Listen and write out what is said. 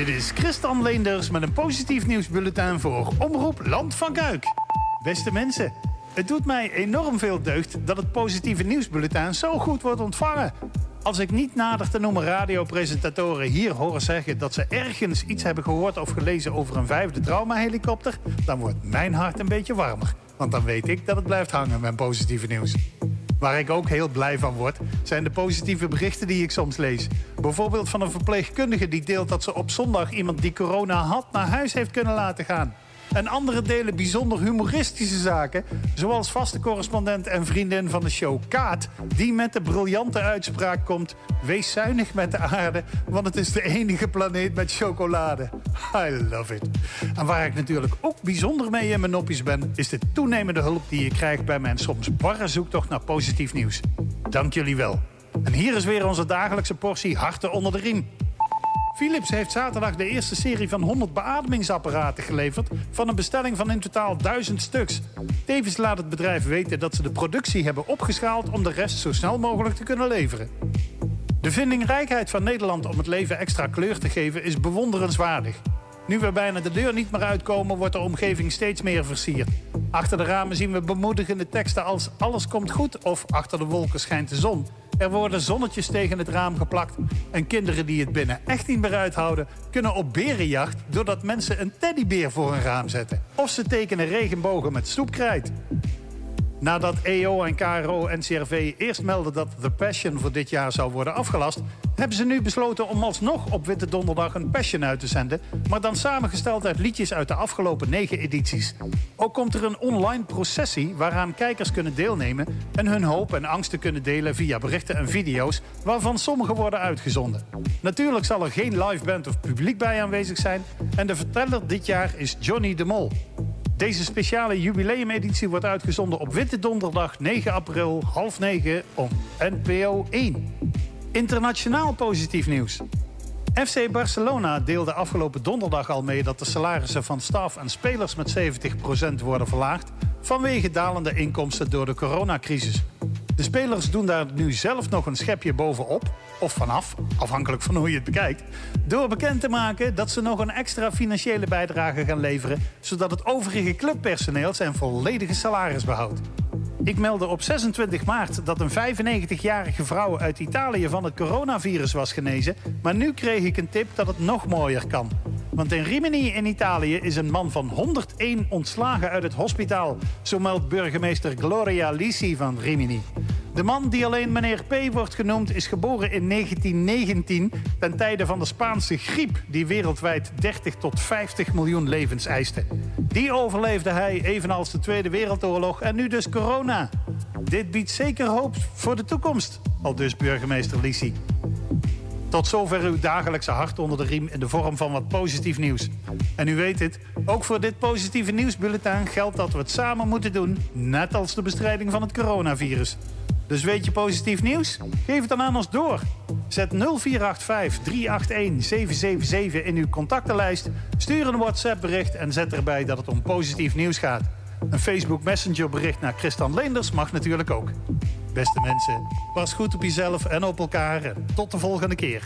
Dit is Christian Leenders met een positief nieuwsbulletin voor Omroep Land van Kuik. Beste mensen, het doet mij enorm veel deugd dat het positieve nieuwsbulletin zo goed wordt ontvangen. Als ik niet nader te noemen radiopresentatoren hier horen zeggen dat ze ergens iets hebben gehoord of gelezen over een vijfde traumahelikopter, dan wordt mijn hart een beetje warmer. Want dan weet ik dat het blijft hangen met positieve nieuws. Waar ik ook heel blij van word, zijn de positieve berichten die ik soms lees. Bijvoorbeeld van een verpleegkundige die deelt dat ze op zondag iemand die corona had naar huis heeft kunnen laten gaan. En andere delen bijzonder humoristische zaken, zoals vaste correspondent en vriendin van de show Kaat, die met de briljante uitspraak komt: Wees zuinig met de aarde, want het is de enige planeet met chocolade. I love it. En waar ik natuurlijk ook bijzonder mee in mijn noppies ben, is de toenemende hulp die je krijgt bij mijn soms barre zoektocht naar positief nieuws. Dank jullie wel. En hier is weer onze dagelijkse portie harten onder de riem. Philips heeft zaterdag de eerste serie van 100 beademingsapparaten geleverd... van een bestelling van in totaal 1000 stuks. Tevens laat het bedrijf weten dat ze de productie hebben opgeschaald... om de rest zo snel mogelijk te kunnen leveren. De vindingrijkheid van Nederland om het leven extra kleur te geven is bewonderenswaardig. Nu we bijna de deur niet meer uitkomen, wordt de omgeving steeds meer versierd. Achter de ramen zien we bemoedigende teksten als alles komt goed of achter de wolken schijnt de zon. Er worden zonnetjes tegen het raam geplakt. En kinderen die het binnen echt niet meer uithouden... kunnen op berenjacht doordat mensen een teddybeer voor hun raam zetten. Of ze tekenen regenbogen met stoepkrijt. Nadat EO en KRO en CRV eerst melden dat The Passion voor dit jaar zou worden afgelast... hebben ze nu besloten om alsnog op Witte Donderdag een Passion uit te zenden... maar dan samengesteld uit liedjes uit de afgelopen negen edities. Ook komt er een online processie waaraan kijkers kunnen deelnemen... en hun hoop en angsten kunnen delen via berichten en video's... waarvan sommige worden uitgezonden. Natuurlijk zal er geen live band of publiek bij aanwezig zijn... en de verteller dit jaar is Johnny de Mol. Deze speciale jubileumeditie wordt uitgezonden op Witte Donderdag 9 april half 9 om NPO 1. Internationaal positief nieuws. FC Barcelona deelde afgelopen donderdag al mee dat de salarissen van staf en spelers met 70% worden verlaagd vanwege dalende inkomsten door de coronacrisis. De spelers doen daar nu zelf nog een schepje bovenop, of vanaf, afhankelijk van hoe je het bekijkt, door bekend te maken dat ze nog een extra financiële bijdrage gaan leveren, zodat het overige clubpersoneel zijn volledige salaris behoudt. Ik meldde op 26 maart dat een 95-jarige vrouw uit Italië van het coronavirus was genezen, maar nu kreeg ik een tip dat het nog mooier kan. Want in Rimini in Italië is een man van 101 ontslagen uit het hospitaal. Zo meldt burgemeester Gloria Lisi van Rimini. De man die alleen meneer P wordt genoemd is geboren in 1919... ten tijde van de Spaanse griep die wereldwijd 30 tot 50 miljoen levens eiste. Die overleefde hij evenals de Tweede Wereldoorlog en nu dus corona. Dit biedt zeker hoop voor de toekomst, al dus burgemeester Lisi. Tot zover uw dagelijkse hart onder de riem in de vorm van wat positief nieuws. En u weet het, ook voor dit positieve nieuwsbulletin geldt dat we het samen moeten doen, net als de bestrijding van het coronavirus. Dus weet je positief nieuws? Geef het dan aan ons door. Zet 0485 381 777 in uw contactenlijst, stuur een WhatsApp bericht en zet erbij dat het om positief nieuws gaat. Een Facebook Messenger bericht naar Christian Leenders mag natuurlijk ook. Beste mensen, pas goed op jezelf en op elkaar tot de volgende keer.